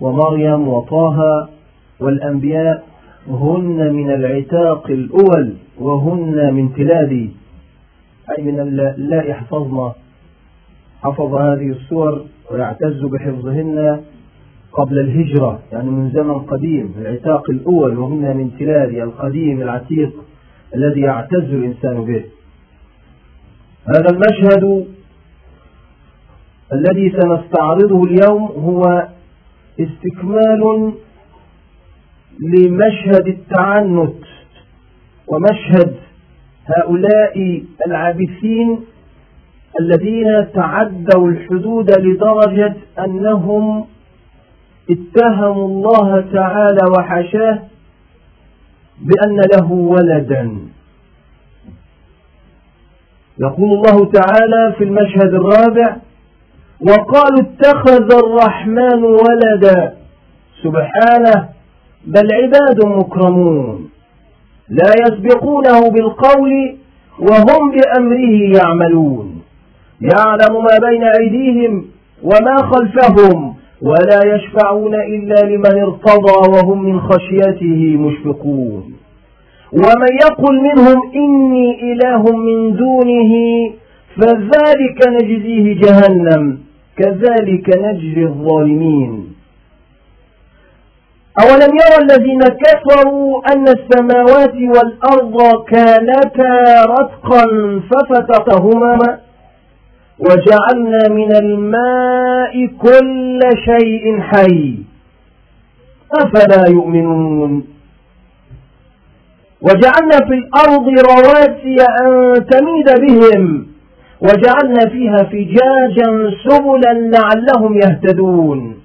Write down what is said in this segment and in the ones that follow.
ومريم وطه والأنبياء هن من العتاق الأول وهن من تلادي. أي من اللائي حفظنا حفظ هذه السور ويعتز بحفظهن قبل الهجرة يعني من زمن قديم العتاق الأول وهن من تلادي القديم العتيق الذي يعتز الإنسان به. هذا المشهد الذي سنستعرضه اليوم هو استكمال لمشهد التعنت ومشهد هؤلاء العابثين الذين تعدوا الحدود لدرجة أنهم اتهموا الله تعالى وحشاه بأن له ولدا. يقول الله تعالى في المشهد الرابع وقالوا اتخذ الرحمن ولدا. سبحانه بل عباد مكرمون. لا يسبقونه بالقول وهم بأمره يعملون. يعلم ما بين أيديهم وما خلفهم ولا يشفعون إلا لمن ارتضى وهم من خشيته مشفقون. ومن يقل منهم إني إله من دونه فذلك نجزيه جهنم. كذلك نجزي الظالمين. أولم يرى الذين كفروا أن السماوات والأرض كانتا رتقا ففتقهما وجعلنا من الماء كل شيء حي. أفلا يؤمنون؟ وجعلنا في الأرض رواسي أن تميد بهم. وجعلنا فيها فجاجا سبلا لعلهم يهتدون.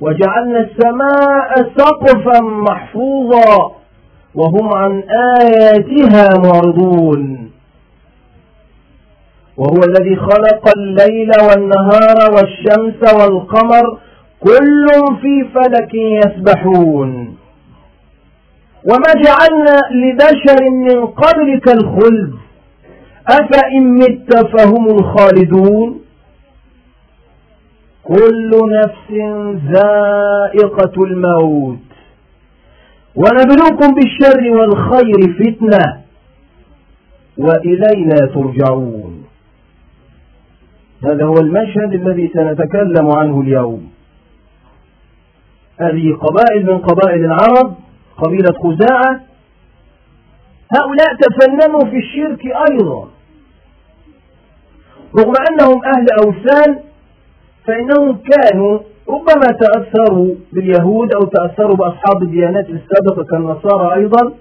وجعلنا السماء سقفا محفوظا وهم عن آياتها معرضون. وهو الذي خلق الليل والنهار والشمس والقمر كل في فلك يسبحون. وما جعلنا لبشر من قبلك الخلد أفإن مت فهم الخالدون كل نفس ذائقة الموت. ونبلوكم بالشر والخير فتنة. وإلينا ترجعون. هذا هو المشهد الذي سنتكلم عنه اليوم. هذه قبائل من قبائل العرب قبيلة خزاعة. هؤلاء تفننوا في الشرك أيضا. رغم أنهم أهل أوثان فإنهم كانوا ربما تأثروا باليهود أو تأثروا بأصحاب الديانات السابقة كالنصارى أيضا.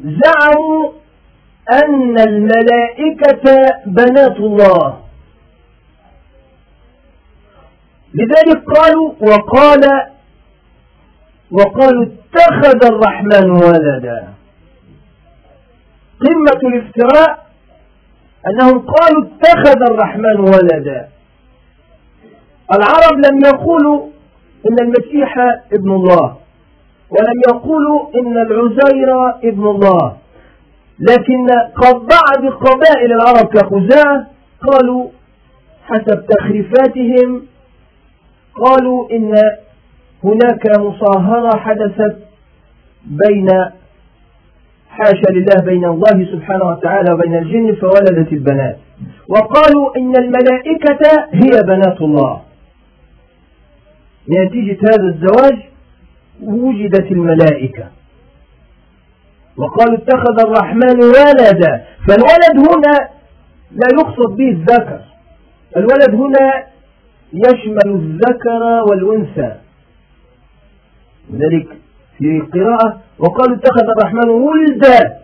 زعموا أن الملائكة بنات الله. لذلك قالوا وقال وقالوا اتخذ الرحمن ولدا. قمة الافتراء أنهم قالوا اتخذ الرحمن ولدا. العرب لم يقولوا إن المسيح ابن الله ولم يقولوا إن العزير ابن الله. لكن بعض قبائل العرب كخزاعة قالوا حسب تخريفاتهم قالوا إن هناك مصاهرة حدثت بين حاشا لله بين الله سبحانه وتعالى وبين الجن فولدت البنات. وقالوا إن الملائكة هي بنات الله. نتيجة هذا الزواج وجدت الملائكة. وقالوا اتخذ الرحمن ولدا. فالولد هنا لا يقصد به الذكر. الولد هنا يشمل الذكر والأنثى. لذلك في قراءة وقالوا اتخذ الرحمن ولدا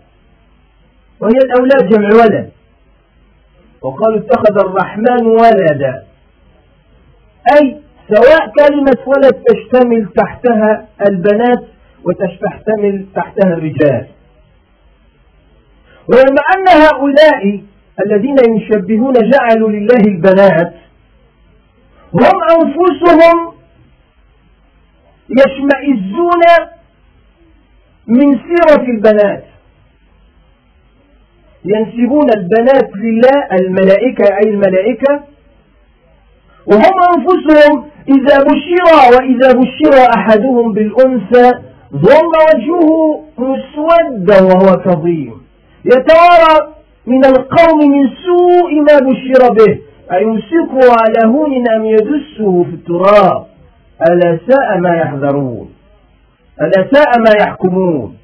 وهي الأولاد جمع ولد. وقالوا اتخذ الرحمن ولدا. أي سواء كلمة ولد تشتمل تحتها البنات وتشتمل تحتها الرجال. ولما أن هؤلاء الذين يشبهون جعلوا لله البنات هم أنفسهم يشمئزون من سيرة البنات. ينسبون البنات لله الملائكة أي الملائكة. وهم أنفسهم إذا بشر وإذا بشر أحدهم بالأنثى ضم وجهه مسودا وهو كظيم. يتوارى من القوم من سوء ما بشر به. أيمسكه على هون أم يدسه في التراب؟ ألا ساء ما يحذرون. ألا ساء ما يحكمون.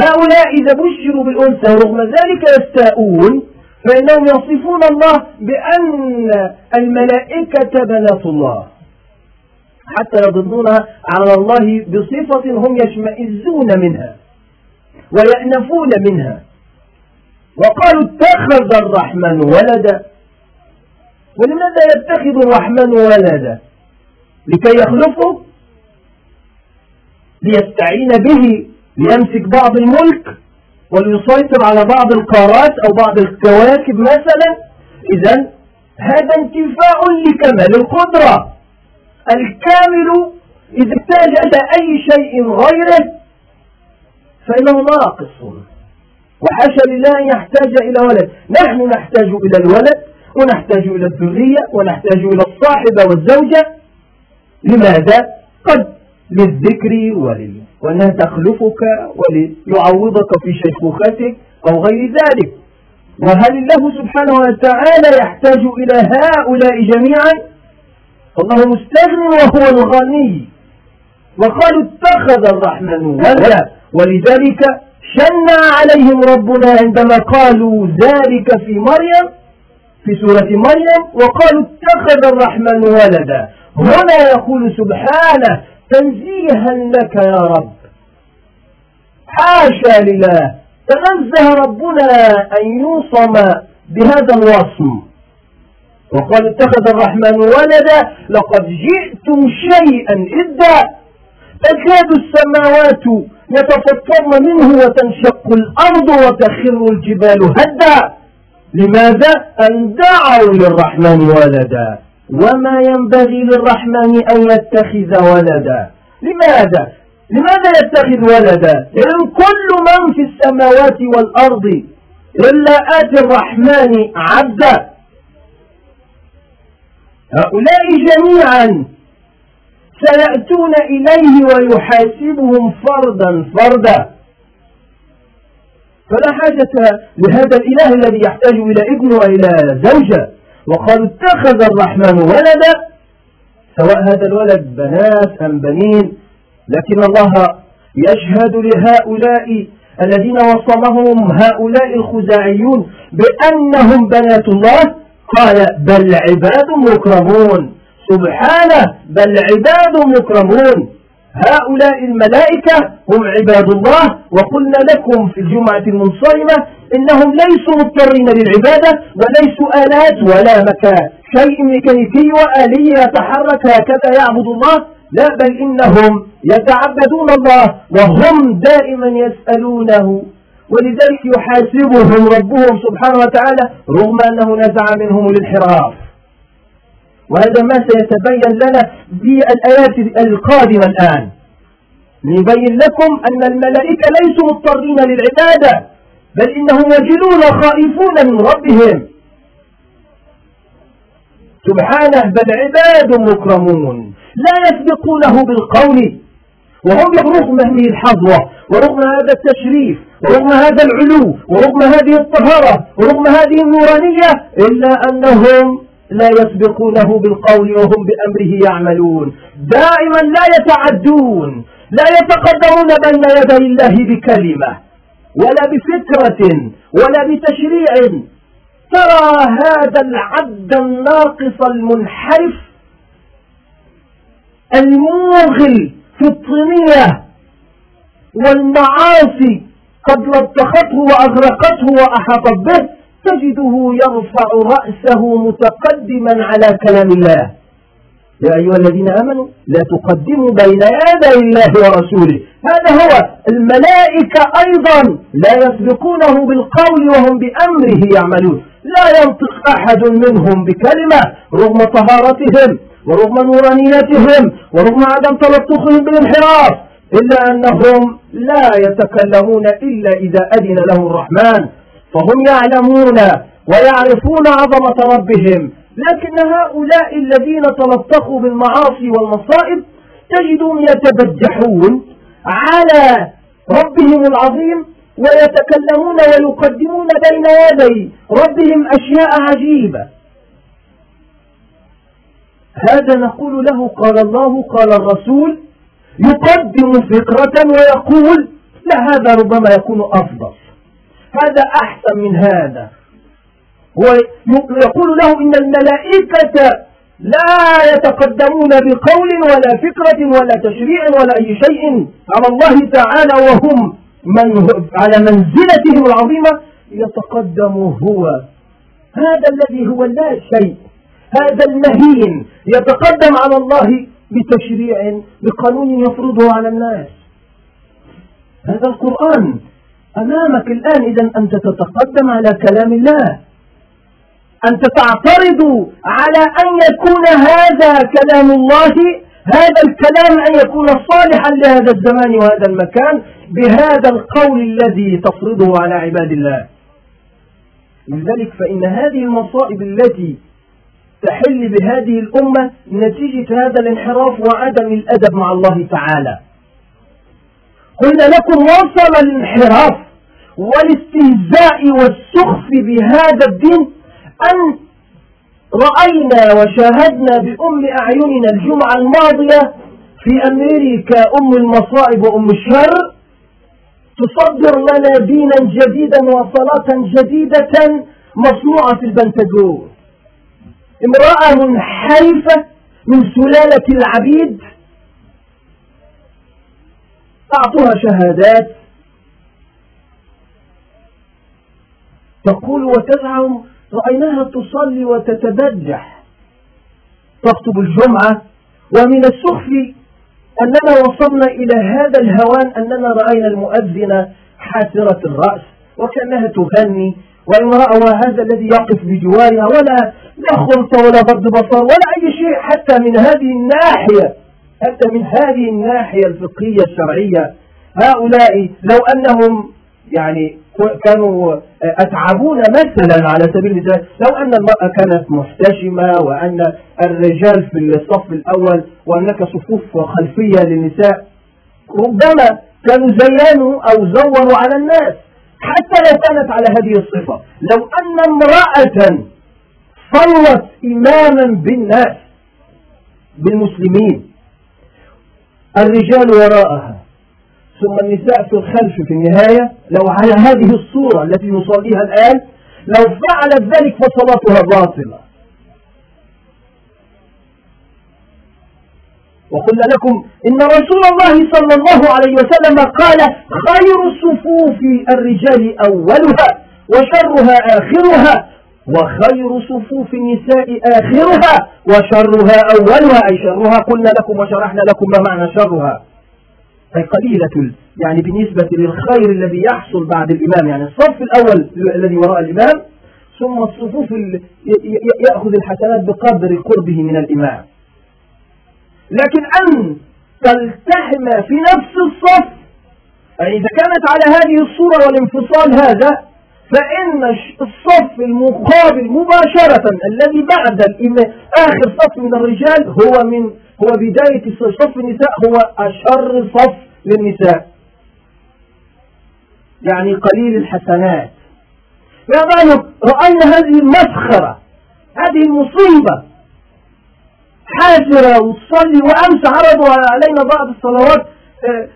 هؤلاء إذا بشروا بالأنثى ورغم ذلك يستاءون فإنهم يصفون الله بأن الملائكة بنات الله. حتى يضدونها على الله بصفة هم يشمئزون منها ويأنفون منها. وقالوا اتخذ الرحمن ولدا. ولماذا يتخذ الرحمن ولدا؟ لكي يخلفه ليستعين به ليمسك بعض الملك وليسيطر على بعض القارات أو بعض الكواكب مثلا. إذا هذا انتفاع لكمال القدرة. الكامل إذا احتاج إلى أي شيء غيره فإنه ناقص. وحاشا لله أن يحتاج إلى ولد. نحن نحتاج إلى الولد ونحتاج إلى الذرية ونحتاج إلى الصاحبة والزوجة. لماذا؟ قد للذكر ولل وأنها تخلفك وليعوضك في شيخوختك أو غير ذلك. وهل الله سبحانه وتعالى يحتاج إلى هؤلاء جميعا؟ الله مستغن وهو الغني. وقالوا اتخذ الرحمن ولدا. ولذلك شنع عليهم ربنا عندما قالوا ذلك في مريم في سورة مريم وقالوا اتخذ الرحمن ولدا. هنا يقول سبحانه تنزيها لك يا رب. حاشا لله. تنزه ربنا أن يوصم بهذا الوصم. وقال اتخذ الرحمن ولدا لقد جئتم شيئا إدا. تكاد السماوات يتفطرن منه وتنشق الأرض وتخر الجبال هدا. لماذا؟ أن دعوا للرحمن ولدا. وما ينبغي للرحمن أن يتخذ ولدا. لماذا؟ لماذا يتخذ ولدا؟ إن كل من في السماوات والأرض إلا آتي الرحمن عبدا. هؤلاء جميعا سيأتون إليه ويحاسبهم فردا فردا. فلا حاجة لهذا الإله الذي يحتاج إلى ابن وإلى زوجة. وقالوا اتخذ الرحمن ولدا سواء هذا الولد بنات أم بنين لكن الله يشهد لهؤلاء الذين وصمهم هؤلاء الخزاعيون بأنهم بنات الله. قال بل عباد مكرمون. سبحانه بل عباد مكرمون. هؤلاء الملائكة هم عباد الله وقلنا لكم في الجمعة المنصرمة إنهم ليسوا مضطرين للعبادة وليسوا آلات ولا مكان. شيء ميكانيكي وآلي يتحرك هكذا يعبد الله؟ لا بل إنهم يتعبدون الله وهم دائما يسألونه. ولذلك يحاسبهم ربهم سبحانه وتعالى رغم أنه نزع منهم الانحراف. وهذا ما سيتبين لنا بالآيات القادمة الآن. نبين لكم أن الملائكة ليسوا مضطرين للعبادة بل إنهم وجلون خائفون من ربهم. سبحانه بل عباد مكرمون. لا يسبقونه بالقول وهم رغم هذه الحظوة ورغم هذا التشريف ورغم هذا العلو ورغم هذه الطهارة ورغم هذه النورانية إلا أنهم لا يسبقونه بالقول وهم بأمره يعملون. دائما لا يتعدون لا يتقدمون بين يدي الله بكلمة ولا بفكرة ولا بتشريع. ترى هذا العبد الناقص المنحرف الموغل في الطينية والمعاصي قد لطخته وأغرقته وأحاطت به. تجده يرفع رأسه متقدما على كلام الله. يا أيها الذين آمنوا لا تقدموا بين يدي الله ورسوله. هذا هو الملائكة أيضا لا يسبقونه بالقول وهم بأمره يعملون. لا ينطق أحد منهم بكلمة رغم طهارتهم ورغم نورانيتهم ورغم عدم تلطخهم بالانحراف إلا أنهم لا يتكلمون إلا إذا أذن له الرحمن. فهم يعلمون ويعرفون عظمة ربهم. لكن هؤلاء الذين تلطخوا بالمعاصي والمصائب تجدهم يتبجحون على ربهم العظيم ويتكلمون ويقدمون بين يدي ربهم أشياء عجيبة. هذا نقول له قال الله قال الرسول يقدم فكرة ويقول لا هذا ربما يكون أفضل. هذا أحسن من هذا. ويقول له إن الملائكة لا يتقدمون بقول ولا فكرة ولا تشريع ولا أي شيء على الله تعالى وهم من على منزلتهم العظيمة يتقدم هو. هذا الذي هو لا شيء. هذا المهين يتقدم على الله بتشريع بقانون يفرضه على الناس. هذا القرآن أمامك الآن إذا أنت تتقدم على كلام الله. أنت تعترض على أن يكون هذا كلام الله هذا الكلام أن يكون صالحا لهذا الزمان وهذا المكان بهذا القول الذي تفرضه على عباد الله. لذلك فإن هذه المصائب التي تحل بهذه الأمة نتيجة هذا الانحراف وعدم الأدب مع الله تعالى. قلنا لكم وصل الانحراف. والاستهزاء والسخف بهذا الدين أن رأينا وشاهدنا بأم أعيننا الجمعة الماضية في أمريكا أم المصائب وأم الشر تصدر لنا دينا جديدا وصلاة جديدة مصنوعة في البنتاجون امرأة منحرفة من سلالة العبيد. أعطوها شهادات. تقول وتزعم رأيناها تصلي وتتبجح. تخطب الجمعة ومن السخف أننا وصلنا إلى هذا الهوان أننا رأينا المؤذن حاسرة الرأس وكأنها تغني وامرأة هذا الذي يقف بجوارها ولا لا خلط ولا غض بصر ولا أي شيء حتى من هذه الناحية حتى من هذه الناحية الفقهية الشرعية. هؤلاء لو أنهم يعني كانوا أتعبون مثلا على سبيل المثال لو أن المرأة كانت محتشمة وأن الرجال في الصف الأول وهناك صفوف خلفية للنساء ربما كانوا زينوا أو زوروا على الناس حتى لو كانت على هذه الصفة. لو أن امرأة صلت إماما بالناس بالمسلمين الرجال وراءها ثم النساء في الخلف في النهاية لو على هذه الصورة التي نصليها الآن لو فعلت ذلك فصلاتها باطلة. وقلنا لكم إن رسول الله صلى الله عليه وسلم قال خير صفوف الرجال أولها وشرها آخرها وخير صفوف النساء آخرها وشرها أولها. أي شرها؟ قلنا لكم وشرحنا لكم ما معنى شرها. أي قليلة يعني بالنسبة للخير الذي يحصل بعد الإمام يعني الصف الأول الذي وراء الإمام ثم الصفوف يأخذ الحسنات بقدر قربه من الإمام. لكن أن تلتحم في نفس الصف أي إذا كانت على هذه الصورة والانفصال هذا فإن الصف المقابل مباشرة الذي بعد آخر صف من الرجال هو من هو بداية صف النساء هو أشر صف. للنساء. يعني قليل الحسنات. يا رأينا هذه المسخرة هذه المصيبة. حاسرة وتصلي وأمس عرضوا علينا بعض الصلوات. آه،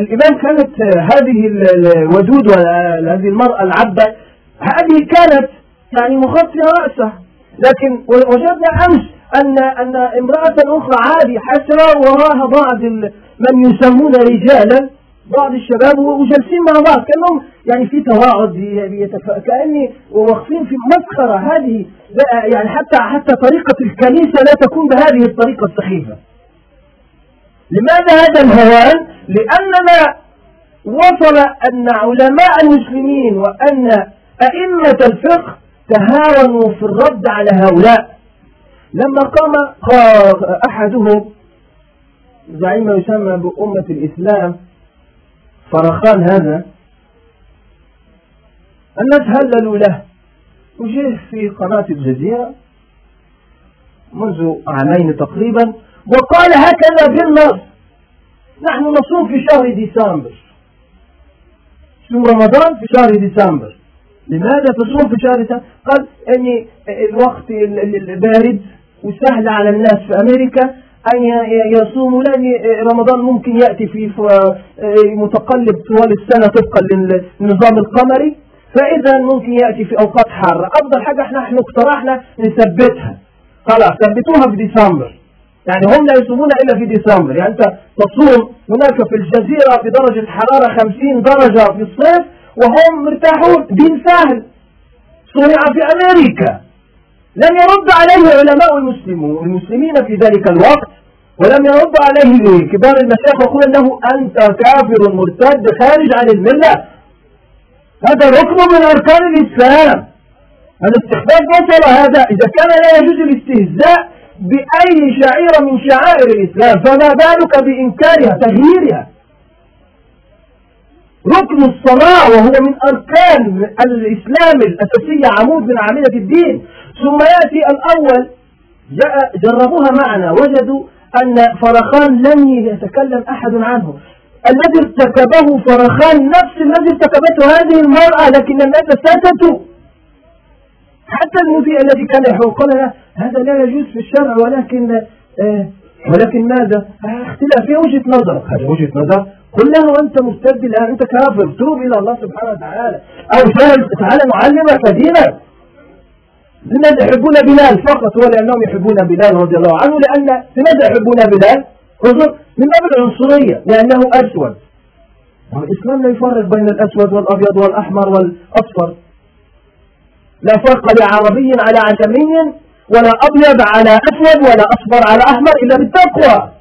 الإمام كانت هذه الودود وهذه المرأة العبة. هذه كانت يعني مغطية رأسه لكن وجدنا أمس أن أن امرأة أخرى عادي حسرة وراها بعض من يسمون رجالا بعض الشباب وجالسين مع بعض كأنهم يعني في تواعد كأني واقفين في مسخرة هذه يعني حتى حتى طريقة الكنيسة لا تكون بهذه الطريقة السخيفه. لماذا هذا الهوان؟ لأننا وصل أن علماء المسلمين وأن أئمة الفقه تهاونوا في الرد على هؤلاء لما قام أحدهم زعيم يسمى بأمة الإسلام فرخان هذا الناس هللوا له. وجه في قناة الجزيرة منذ عامين تقريبا وقال هكذا بالنص نحن نصوم في شهر ديسمبر. صوم رمضان في شهر ديسمبر. لماذا تصوم في شهر ديسمبر؟ قال أن الوقت البارد وسهل على الناس في أمريكا أن يصوموا لأن رمضان ممكن يأتي في متقلب طوال السنة طبقا للنظام القمري. فإذا ممكن يأتي في أوقات حارة. أفضل حاجة إحنا إحنا اقترحنا نثبتها. خلاص ثبتوها في ديسمبر. يعني هم لا يصومون إلا في ديسمبر. يعني أنت تصوم هناك في الجزيرة في درجة حرارة 50 درجة في الصيف وهم مرتاحون. دين سهل. صنع في أمريكا. لم يرد عليه علماء المسلمون المسلمين في ذلك الوقت ولم يرد عليه كبار المشايخ ويقول له أنت كافر مرتد خارج عن الملة. هذا ركن من أركان الإسلام. الاستخفاف وصل هذا. إذا كان لا يجوز الاستهزاء بأي شعيرة من شعائر الإسلام فما بالك بإنكارها تغييرها؟ ركن الصلاة وهو من أركان الإسلام الأساسية عمود من أعمدة الدين. ثم يأتي الأول. جاء جربوها معنا. وجدوا أن فرخان لم يتكلم أحد عنه. الذي ارتكبه فرخان نفس الذي ارتكبته هذه المرأة لكن الناس سكتوا حتى المذيع الذي كان يحوق قال هذا لا يجوز في الشرع ولكن آه ولكن ماذا؟ آه اختلاف. في وجهة نظر. هذه وجهة نظر. قل له أنت مرتد الآن أنت كافر. توب إلى الله سبحانه وتعالى. أو تعالى نعلمك دينك لماذا يحبون بلال فقط ولأنهم يحبون بلال رضي الله عنه لأن لماذا يحبون بلال؟ انظر من باب العنصرية لأنه أسود. الإسلام لا يفرق بين الأسود والأبيض والأحمر والأصفر. لا فرق لعربي على عجمي ولا أبيض على أسود ولا أصفر على أحمر إلا بالتقوى.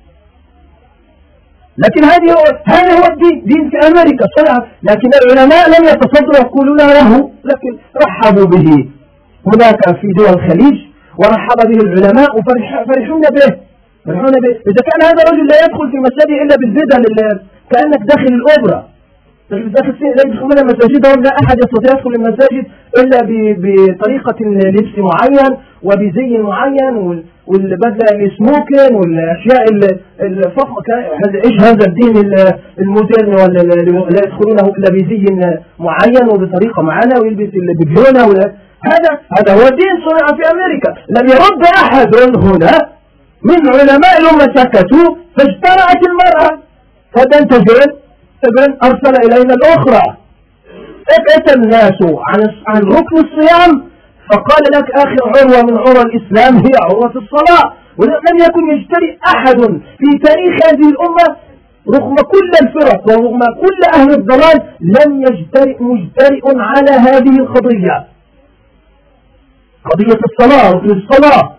لكن هذه هو هذا هو الدين. دين في أمريكا صنع لكن العلماء لم يتصدروا يقولون له لكن رحبوا به. هناك في دول الخليج ورحب به العلماء وفرحون به. فرحون به. إذا كان هذا الرجل لا يدخل في مسجد إلا بالبدل كأنك داخل الأوبرا. داخل يدخلون مساجدهم لا أحد يستطيع يدخل المساجد إلا بطريقة لبس معين وبزي معين والبدلة السموكن والأشياء الفخمة إيش هذا الدين المودرن لا يدخلونه إلا بزي معين وبطريقة معينة ويلبس البجونة هذا هذا هو دين صنع في أمريكا. لم يرد أحد هنا من علماء الأمة سكتوا فاجتمعت المرأة. فتنتجر ابن أرسل إلينا الأخرى. ابعت الناس عن عن ركن الصيام فقال لك آخر عروة من عروة الإسلام هي عروة الصلاة. ولم يكن يجترئ أحد في تاريخ هذه الأمة رغم كل الفرق ورغم كل أهل الضلال لم يجترئ مجترئ على هذه القضية. قضية الصلاة ركن الصلاة.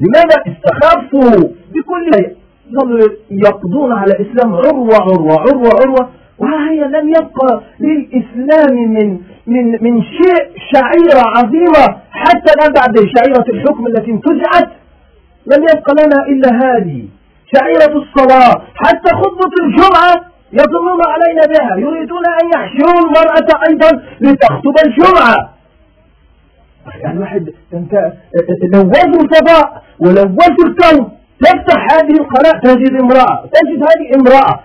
لماذا استخفوا بكل ظلوا يقضون على الإسلام عروة عروة عروة عروة. وهي لم يبقى للإسلام من من من شيء شعيرة عظيمة. حتى الآن بعد شعيرة الحكم التي انتزعت لم يبقى لنا إلا هذه. شعيرة الصلاة. حتى خطبة الجمعة يظنون علينا بها. يريدون أن يحشروا المرأة أيضا لتخطب الجمعة. يعني واحد أنت لوزوا الفضاء ولوزوا الكون تفتح هذه القناة تجد امرأة. تجد هذه امرأة.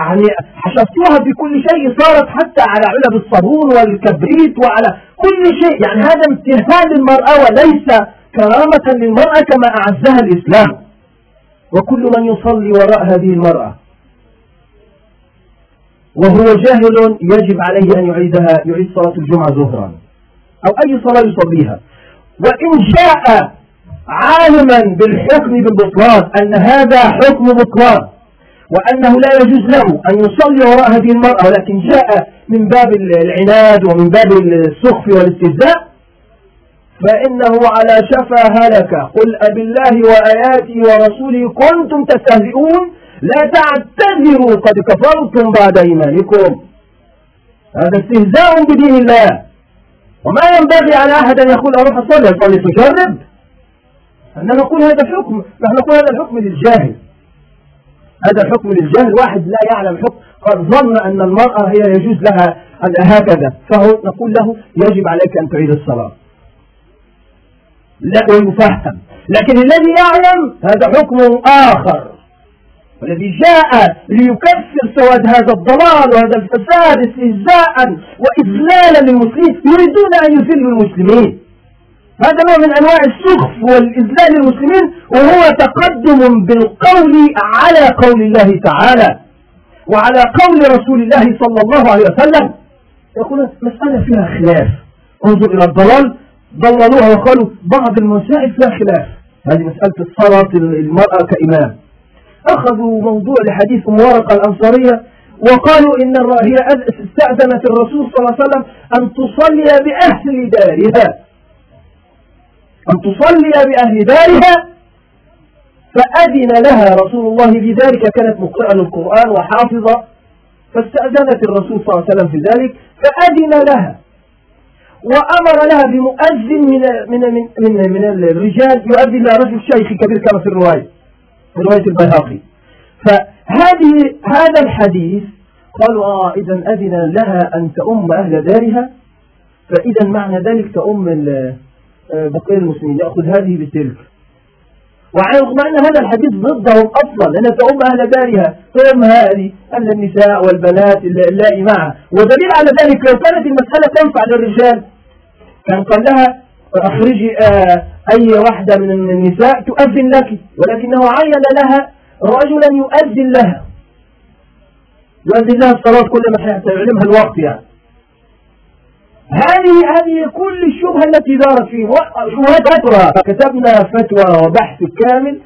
يعني حشفتوها بكل شيء صارت حتى على علب الصابون والكبريت وعلى كل شيء. يعني هذا امتهان للمرأة وليس كرامة للمرأة كما أعزها الإسلام. وكل من يصلي وراء هذه المرأة. وهو جاهل يجب عليه أن يعيدها يعيد صلاة الجمعة ظهرا أو أي صلاة يصليها. وإن جاء عالما بالحكم بالبطلان أن هذا حكم بطلان وأنه لا يجوز له أن يصلي وراء هذه المرأة ولكن جاء من باب العناد ومن باب السخف والاستهزاء فإنه على شفا هلك. قل أب الله وآياته ورسوله كنتم تستهزئون لا تعتذروا قد كفرتم بعد إيمانكم. هذا استهزاء بدين الله. وما ينبغي على أحد أن يقول أروح أصلي أصلي تجرب أن نقول هذا حكم نحن نقول هذا الحكم للجاهل. هذا الحكم للجاهل واحد لا يعلم الحكم قد ظن أن المرأة هي يجوز لها هكذا فهو نقول له يجب عليك أن تعيد الصلاة. لا ويفهم لكن الذي يعلم هذا حكم آخر. والذي جاء ليكفر سواد هذا الضلال وهذا الفساد استهزاء وإذلالا للمسلمين يريدون أن يذلوا المسلمين. هذا نوع من أنواع السخف والإذلال للمسلمين وهو تقدم بالقول على قول الله تعالى وعلى قول رسول الله صلى الله عليه وسلم. يقول مسألة فيها خلاف؟ انظر إلى الضلال. ضللوها وقالوا بعض المسائل فيها خلاف. هذه مسألة الصلاة المرأة كإمام. أخذوا موضوع لحديث أم ورقة الأنصارية وقالوا إن هي استأذنت الرسول صلى الله عليه وسلم أن تصلي بأهل دارها. أن تصلي بأهل دارها فأذن لها رسول الله في ذلك كانت مقرأة للقرآن وحافظة فاستأذنت الرسول صلى الله عليه وسلم في ذلك فأذن لها. وأمر لها بمؤذن من من من من, من الرجال يؤذن لها رجل شيخ كبير كما في الرواية في رواية البيهقي. فهذه هذا الحديث قالوا آه إذا أذن لها أن تؤم أهل دارها فإذا معنى ذلك تؤم بقية المسلمين يأخذ هذه بتلك. رغم أن هذا الحديث ضدهم أصلا لأن تؤم أهل دارها. تؤم هذه أهل النساء والبنات اللائي معها. ودليل على ذلك لو كانت المسألة تنفع للرجال كان قال لها أخرجي آه، أي واحدة من النساء تؤذن لك. ولكنه عين لها رجلا يؤذن لها. يؤذن لها الصلاة كل ما يعلمها الوقت يعني. هذه هذه كل الشبهة التي دارت فيه شبهات فتوى. كتبنا فتوى وبحث كامل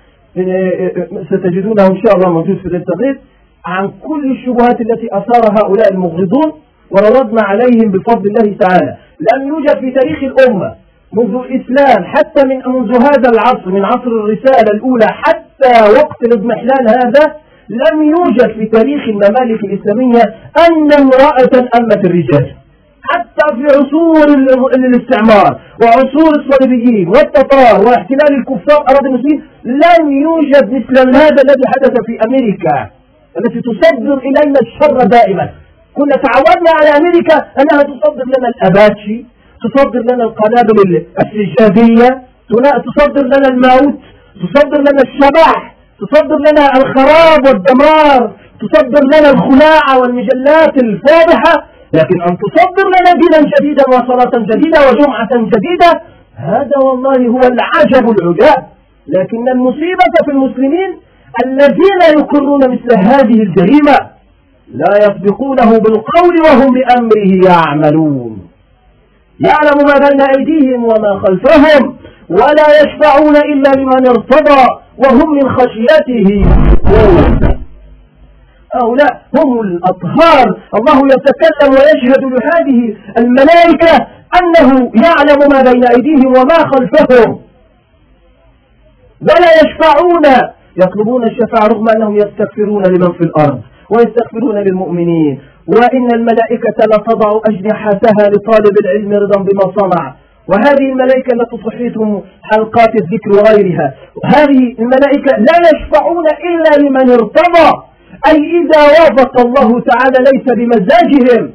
ستجدونه إن شاء الله موجود في الانترنت عن كل الشبهات التي أثار هؤلاء المغرضون ورددنا عليهم بفضل الله تعالى. لم يوجد في تاريخ الأمة منذ الإسلام حتى من منذ هذا العصر من عصر الرسالة الأولى حتى وقت الاضمحلال هذا لم يوجد في تاريخ الممالك الإسلامية أن امرأة أمت الرجال. حتى في عصور الاستعمار وعصور الصليبيين والتتار واحتلال الكفار أراضي المسلمين لم يوجد مثل هذا الذي حدث في أمريكا التي تصدر إلينا الشر دائما. كنا تعودنا على أمريكا أنها تصدر لنا الأباتشي تصدر لنا القنابل السجادية تصدر لنا الموت تصدر لنا الشبح تصدر لنا الخراب والدمار تصدر لنا الخلاعة والمجلات الفاضحة لكن أن تصدر لنا دينا جديدا وصلاة جديدة وجمعة جديدة هذا والله هو العجب العجاب. لكن المصيبة في المسلمين الذين يقرون مثل هذه الجريمة لا يسبقونه بالقول وهم بأمره يعملون. يعلم ما بين أيديهم وما خلفهم ولا يشفعون إلا لمن ارتضى وهم من خشيته هؤلاء هم الأطهار. الله يتكلم ويشهد لهذه الملائكة أنه يعلم ما بين أيديهم وما خلفهم. ولا يشفعون. يطلبون الشفاعة رغم أنهم يستغفرون لمن في الأرض ويستغفرون للمؤمنين. وإن الملائكة لتضع أجنحتها لطالب العلم رضا بما صنع. وهذه الملائكة التي تحيط حلقات الذكر وغيرها. هذه الملائكة لا يشفعون إلا لمن ارتضى. أي إذا وافق الله تعالى ليس بمزاجهم.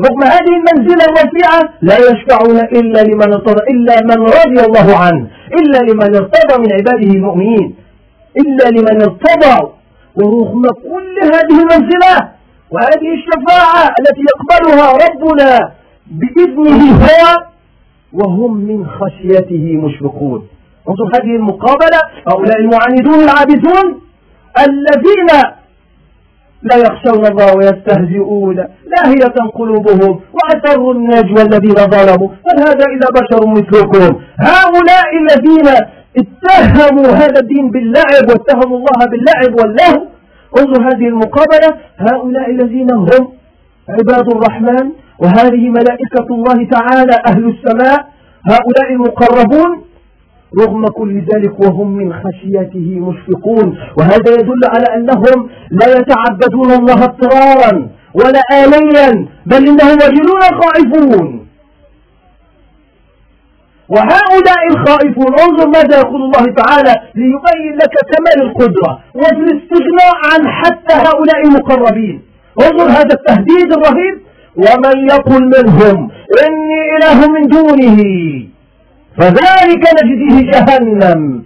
رغم هذه المنزلة الوسيعة لا يشفعون إلا لمن ارتضى إلا من رضي الله عنه إلا لمن ارتضى من عباده المؤمنين إلا لمن ارتضى. ورغم كل هذه المنزلة وهذه الشفاعة التي يقبلها ربنا بإذنه هو وهم من خشيته مشفقون. انظر هذه المقابلة هؤلاء المعاندون العابدون الذين لا يخشون الله ويستهزئون. لاهية قلوبهم وأسروا النجوى الذين ظلموا. بل هذا إلا بشر مثلكم؟ هؤلاء الذين اتهموا هذا الدين باللعب واتهموا الله باللعب واللهو. انظر هذه المقابلة. هؤلاء الذين هم عباد الرحمن وهذه ملائكة الله تعالى أهل السماء. هؤلاء المقربون رغم كل ذلك وهم من خشيته مشفقون. وهذا يدل على أنهم لا يتعبدون الله اضطرارا ولا آليا بل إنهم وجلون خائفون. وهؤلاء الخائفون انظر ماذا يقول الله تعالى ليبين لك كمال القدرة وفي الاستغناء عن حتى هؤلاء المقربين. انظر هذا التهديد الرهيب. ومن يقل منهم إني إله من دونه. فذلك نجزيه جهنم.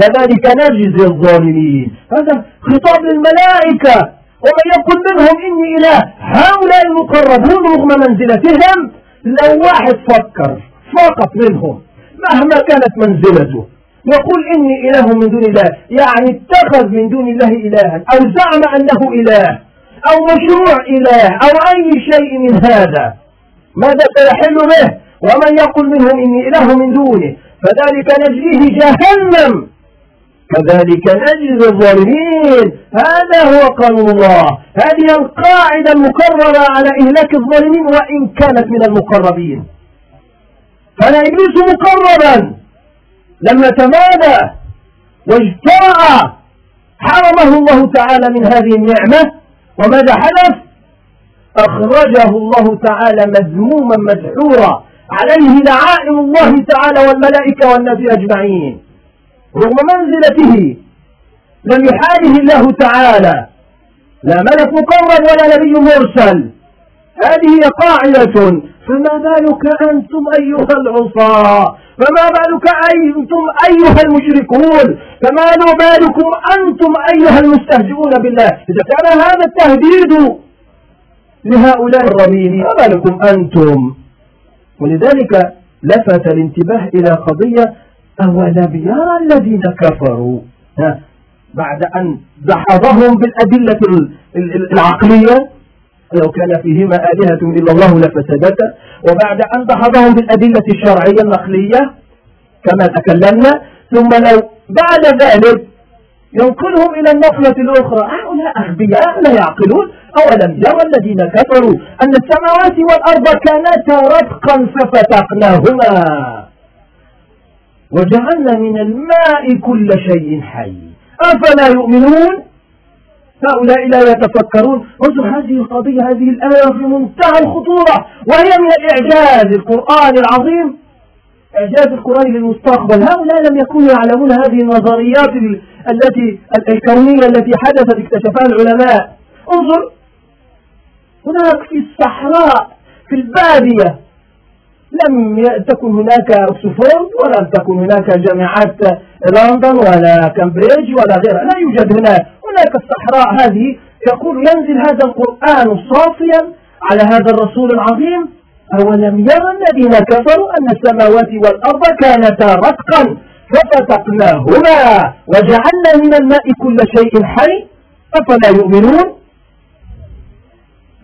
كذلك نجزي الظالمين. هذا خطاب للملائكة. ومن يقول منهم إني إله هؤلاء المقربون رغم منزلتهم لو واحد فكر فقط منهم مهما كانت منزلته يقول إني إله من دون الله. يعني اتخذ من دون الله إلها أو زعم أنه إله أو مشروع إله أو أي شيء من هذا. ماذا سيحل به؟ ومن يقول منهم إني إله من دونه فذلك نجزيه جهنم. كذلك نجزي الظالمين. هذا هو قانون الله. هذه القاعدة المكررة على إهلاك الظالمين وإن كانت من المقربين. كان إبليس مقربا. لما تمادى واجترأ حرمه الله تعالى من هذه النعمة. وماذا حدث أخرجه الله تعالى مذموما مدحورا. عليه لعائن الله تعالى والملائكة والناس أجمعين. رغم منزلته لم يحاله الله تعالى. لا ملك مقرب ولا نبي مرسل. هذه قاعدة. فما بالك أنتم أيها العصاة؟ فما بالك أنتم أيها المشركون؟ فما بالكم أنتم أيها المستهزئون بالله؟ إذا كان هذا التهديد لهؤلاء الرميم ما بالكم أنتم؟ ولذلك لفت الانتباه إلى قضية أولم يرى الذين كفروا. بعد أن دحضهم بالأدلة العقلية لو كان فيهما آلهة إلا الله لفسدتا وبعد أن دحضهم بالأدلة الشرعية النقلية كما تكلمنا ثم لو بعد ذلك ينقلهم إلى النقلة الأخرى. هؤلاء أغبياء لا يعقلون؟ أولم يرى الذين كفروا أن السماوات والأرض كانتا رتقا ففتقناهما؟ وجعلنا من الماء كل شيء حي. أفلا يؤمنون؟ هؤلاء لا يتفكرون. انظر هذه القضية هذه الآية في منتهى الخطورة وهي من الإعجاز. القرآن العظيم إعجاز القرآن للمستقبل. هؤلاء لم يكونوا يعلمون هذه النظريات التي الكونية التي حدثت اكتشفها العلماء. انظر هناك في الصحراء في البادية. لم تكن هناك اوكسفورد ولم تكن هناك جامعات لندن ولا كامبريدج ولا غيرها. لا يوجد هناك. هناك الصحراء هذه يقول ينزل هذا القرآن صافيا على هذا الرسول العظيم. أولم يرى الذين كفروا أن السماوات والأرض كانتا رتقا ففتقناهما وجعلنا من الماء كل شيء حي أفلا يؤمنون؟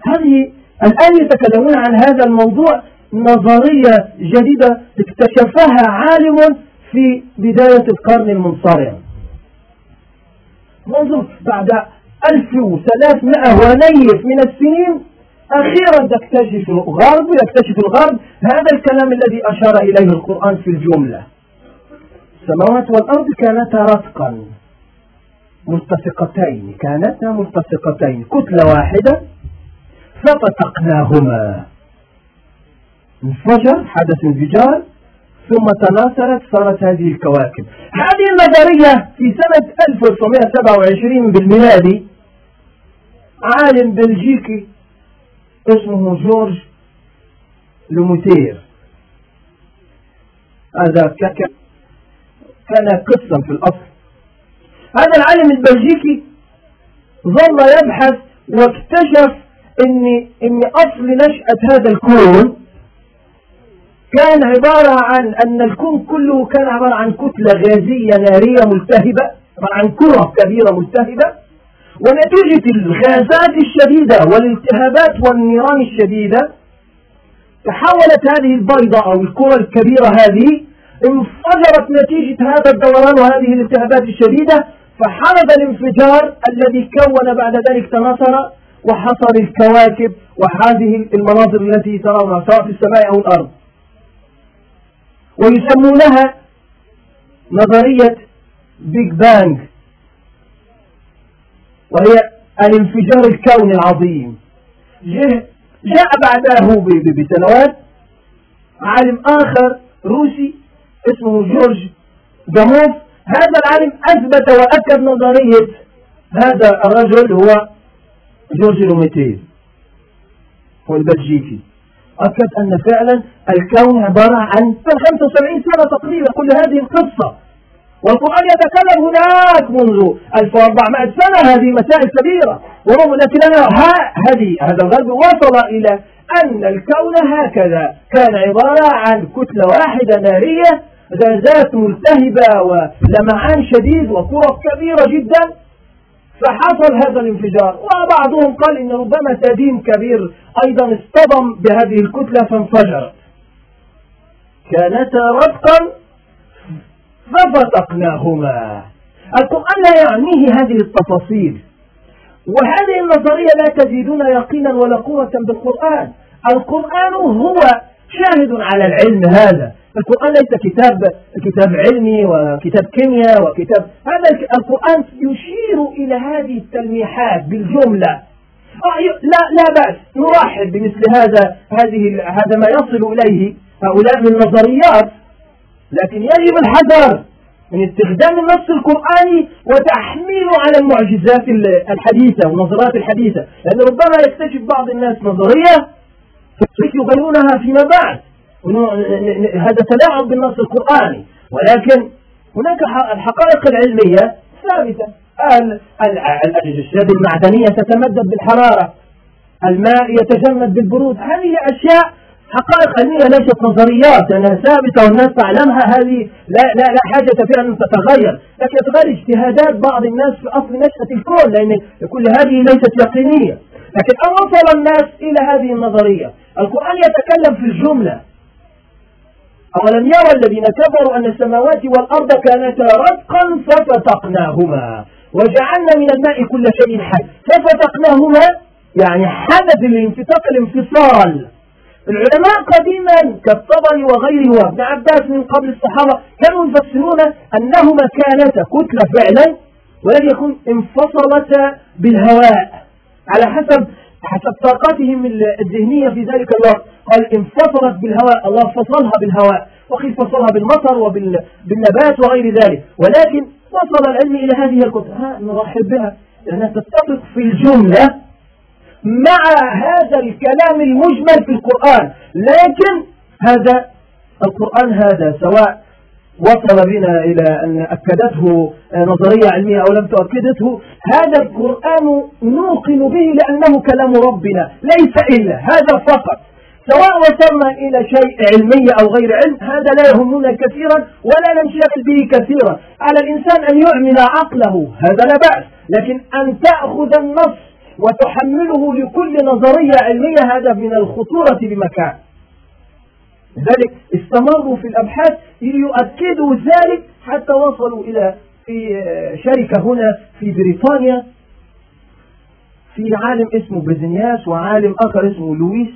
هذه الآن يتكلمون عن هذا الموضوع نظرية جديدة اكتشفها عالم في بداية القرن المنصرم منذ بعد 1300 ونيف من السنين أخيرا تكتشف الغرب يكتشف الغرب هذا الكلام الذي أشار إليه القرآن في الجملة. السماوات والأرض كانتا رتقا ملتصقتين كانتا ملتصقتين كتلة واحدة ففتقناهما. انفجر حدث انفجار ثم تناثرت صارت هذه الكواكب. هذه النظرية في سنة 1927 بالميلادي عالم بلجيكي اسمه جورج لوموتير. هذا كان قصا في الأصل. هذا العالم البلجيكي ظل يبحث واكتشف ان إن أصل نشأة هذا الكون كان عبارة عن أن الكون كله كان عبارة عن كتلة غازية نارية ملتهبة عن كرة كبيرة ملتهبة. ونتيجة الغازات الشديدة والالتهابات والنيران الشديدة تحولت هذه البيضة أو الكرة الكبيرة هذه انفجرت نتيجة هذا الدوران وهذه الالتهابات الشديدة فحدث الانفجار الذي كون بعد ذلك تناثر وحصل الكواكب وهذه المناظر التي ترونها سواء في السماء أو الأرض. ويسمونها نظرية بيج بانج وهي الانفجار الكوني العظيم. جاء بعده بسنوات عالم آخر روسي اسمه جورج جاموف. هذا العالم أثبت وأكد نظرية هذا الرجل هو جورج لوميتير هو البلجيكي. أكد أن فعلا الكون عبارة عن 75 سنة تقريبا كل هذه القصة. والقرآن يتكلم هناك منذ 1400 سنة هذه مسائل كبيرة ورغم لكننا هذه هذا الغرب وصل إلى أن الكون هكذا. كان عبارة عن كتلة واحدة نارية غازات ملتهبة ولمعان شديد وكرة كبيرة جدا. فحصل هذا الانفجار وبعضهم قال إن ربما تدين كبير أيضا اصطدم بهذه الكتلة فانفجر كانتا رتقا ففتقناهما القرآن لا يعنيه هذه التفاصيل. وهذه النظرية لا تزيدون يقينا ولا قوة بالقرآن. القرآن هو شاهد على العلم هذا. القرآن ليس كتاب كتاب علمي وكتاب كيمياء وكتاب. هذا القرآن يشير إلى هذه التلميحات بالجملة. آه، لا لا بأس. نرحب بمثل هذا هذه هذا ما يصل إليه هؤلاء من نظريات لكن يجب الحذر من استخدام النص القرآني وتحميله على المعجزات الحديثة والنظرات الحديثة. لأن ربما يكتشف بعض الناس نظرية يبينونها فيما بعد. هذا تلاعب بالنص القرآني. ولكن هناك الحقائق العلمية ثابتة. الأجساد المعدنية تتمدد بالحرارة. الماء يتجمد بالبرود. هذه أشياء حقائق علمية ليست نظريات لأنها ثابتة والناس تعلمها. هذه لا, لا, لا حاجة فيها أن تتغير. لكن تتغير اجتهادات بعض الناس في أصل نشأة الكون لأن كل هذه ليست يقينية. لكن أن وصل الناس إلى هذه النظرية. القرآن يتكلم في الجملة. أولم يرى الذين كفروا أن السماوات والأرض كانتا رتقا ففتقناهما. وجعلنا من الماء كل شيء حي. ففتقناهما يعني حدث الانفتاق الانفصال. العلماء قديما كالطبري وغيره وابن عباس من قبل الصحابة كانوا يفسرون أنهما كانتا كتلة فعلا ولم يكن انفصلتا بالهواء. على حسب حسب طاقتهم الذهنية في ذلك الوقت. قال انفصلت بالهواء. الله فصلها بالهواء وقيل فصلها بالمطر وبالنبات وغير ذلك. ولكن وصل العلم إلى هذه الكتب نرحب بها. لأنها تتفق في الجملة مع هذا الكلام المجمل في القرآن. لكن هذا القرآن هذا سواء وصل بنا إلى أن أكدته نظرية علمية أو لم تؤكدته هذا القرآن نوقن به لأنه كلام ربنا ليس إلا هذا فقط. سواء وصلنا إلى شيء علمي أو غير علم هذا لا يهمنا كثيرا ولا ننشغل به كثيرا. على الإنسان أن يعمل عقله هذا لا بأس. لكن أن تأخذ النص وتحمله لكل نظرية علمية هذا من الخطورة بمكان. لذلك استمروا في الأبحاث ليؤكدوا ذلك حتى وصلوا إلى في شركة هنا في بريطانيا. في عالم اسمه بزنياس وعالم آخر اسمه لويس.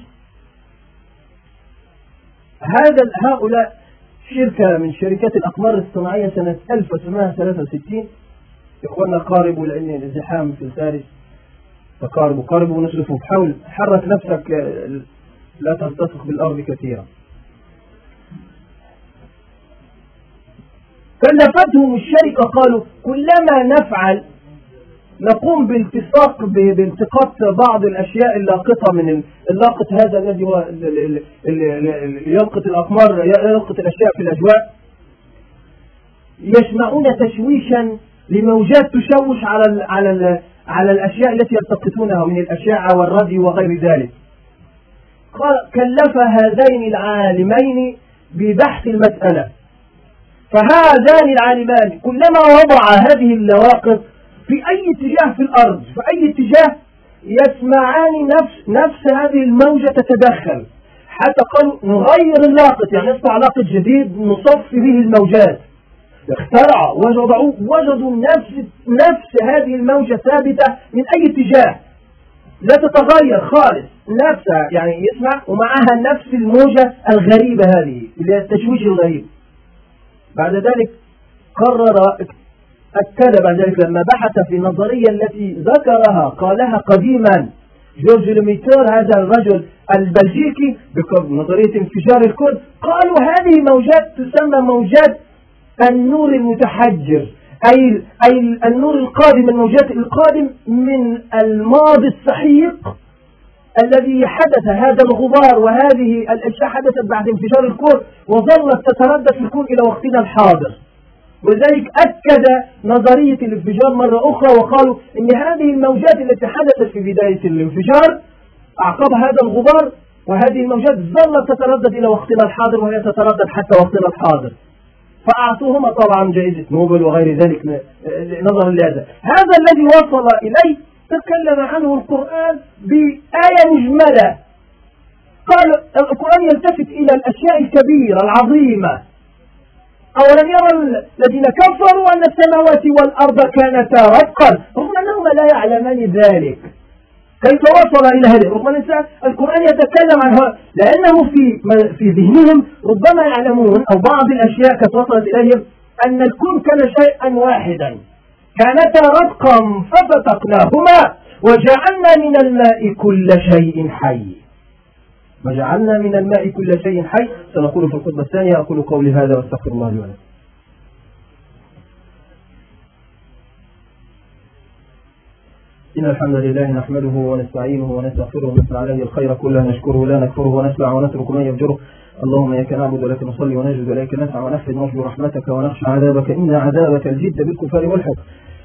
هذا هؤلاء شركة من شركات الأقمار الصناعية سنة 1963 إخواننا قاربوا لأن الازدحام في الفارس فقاربوا قاربوا ونصرفوا حول حرك نفسك لا تلتصق بالأرض كثيرا. كلفتهم الشركة قالوا كلما نفعل نقوم بالتصاق بالتقاط بعض الأشياء اللاقطة من اللاقط هذا الذي هو يلقط الأقمار يلقط الأشياء في الأجواء. يسمعون تشويشا لموجات تشوش على ال على ال على الأشياء التي يلتقطونها من الأشعة والراديو وغير ذلك. كلف هذين العالمين ببحث المسألة. فهذان العالمان كلما وضع هذه اللواقط في أي اتجاه في الأرض في أي اتجاه يسمعان نفس نفس هذه الموجة تتدخل. حتى قالوا نغير اللاقط يعني يصنع لاقط جديد نصفي به الموجات. اخترعوا وجدوا وجدوا نفس نفس هذه الموجة ثابتة من أي اتجاه؟ لا تتغير خالص. نفسها يعني يسمع ومعها نفس الموجة الغريبة هذه اللي هي التشويش الغريب. بعد ذلك قرر أكد بعد ذلك لما بحث في النظرية التي ذكرها قالها قديما جورج لوميتور هذا الرجل البلجيكي بنظرية انفجار الكون قالوا هذه موجات تسمى موجات النور المتحجر أي, أي النور القادم الموجات القادم من الماضي السحيق الذي حدث هذا الغبار وهذه الأشياء حدثت بعد انفجار الكون وظلت تتردد في الكون إلى وقتنا الحاضر. ولذلك أكد نظرية الانفجار مرة أخرى وقالوا إن هذه الموجات التي حدثت في بداية الانفجار أعقب هذا الغبار وهذه الموجات ظلت تتردد إلى وقتنا الحاضر وهي تتردد حتى وقتنا الحاضر. فأعطوهما طبعا جائزة نوبل وغير ذلك نظرا لهذا. هذا الذي وصل إليه تكلم عنه القرآن بآية مجملة. قال القرآن يلتفت إلى الأشياء الكبيرة العظيمة. أولم يرى الذين كفروا أن السماوات والأرض كانتا رتقا رغم أنهما لا يعلمان ذلك. كيف وصل إلى هذه رغم أن القرآن يتكلم عنها لأنه في في ذهنهم ربما يعلمون أو بعض الأشياء قد وصلت إليهم أن الكون كان شيئا واحدا. كانتا رتقا ففتقناهما وجعلنا من الماء كل شيء حي. وجعلنا من الماء كل شيء حي. سنقول في الخطبة الثانية أقول قولي هذا واستغفر الله لي ولكم. إن الحمد لله نحمده ونستعينه ونستغفره ونسأل عليه الخير كله نشكره لا نكفره ونسمع ونترك من يفجره. اللهم إياك نعبد ولك نصلي ونجد إليك نسعى ونحفظ نرجو رحمتك ونخشى عذابك إن عذابك الجد بالكفار ملحق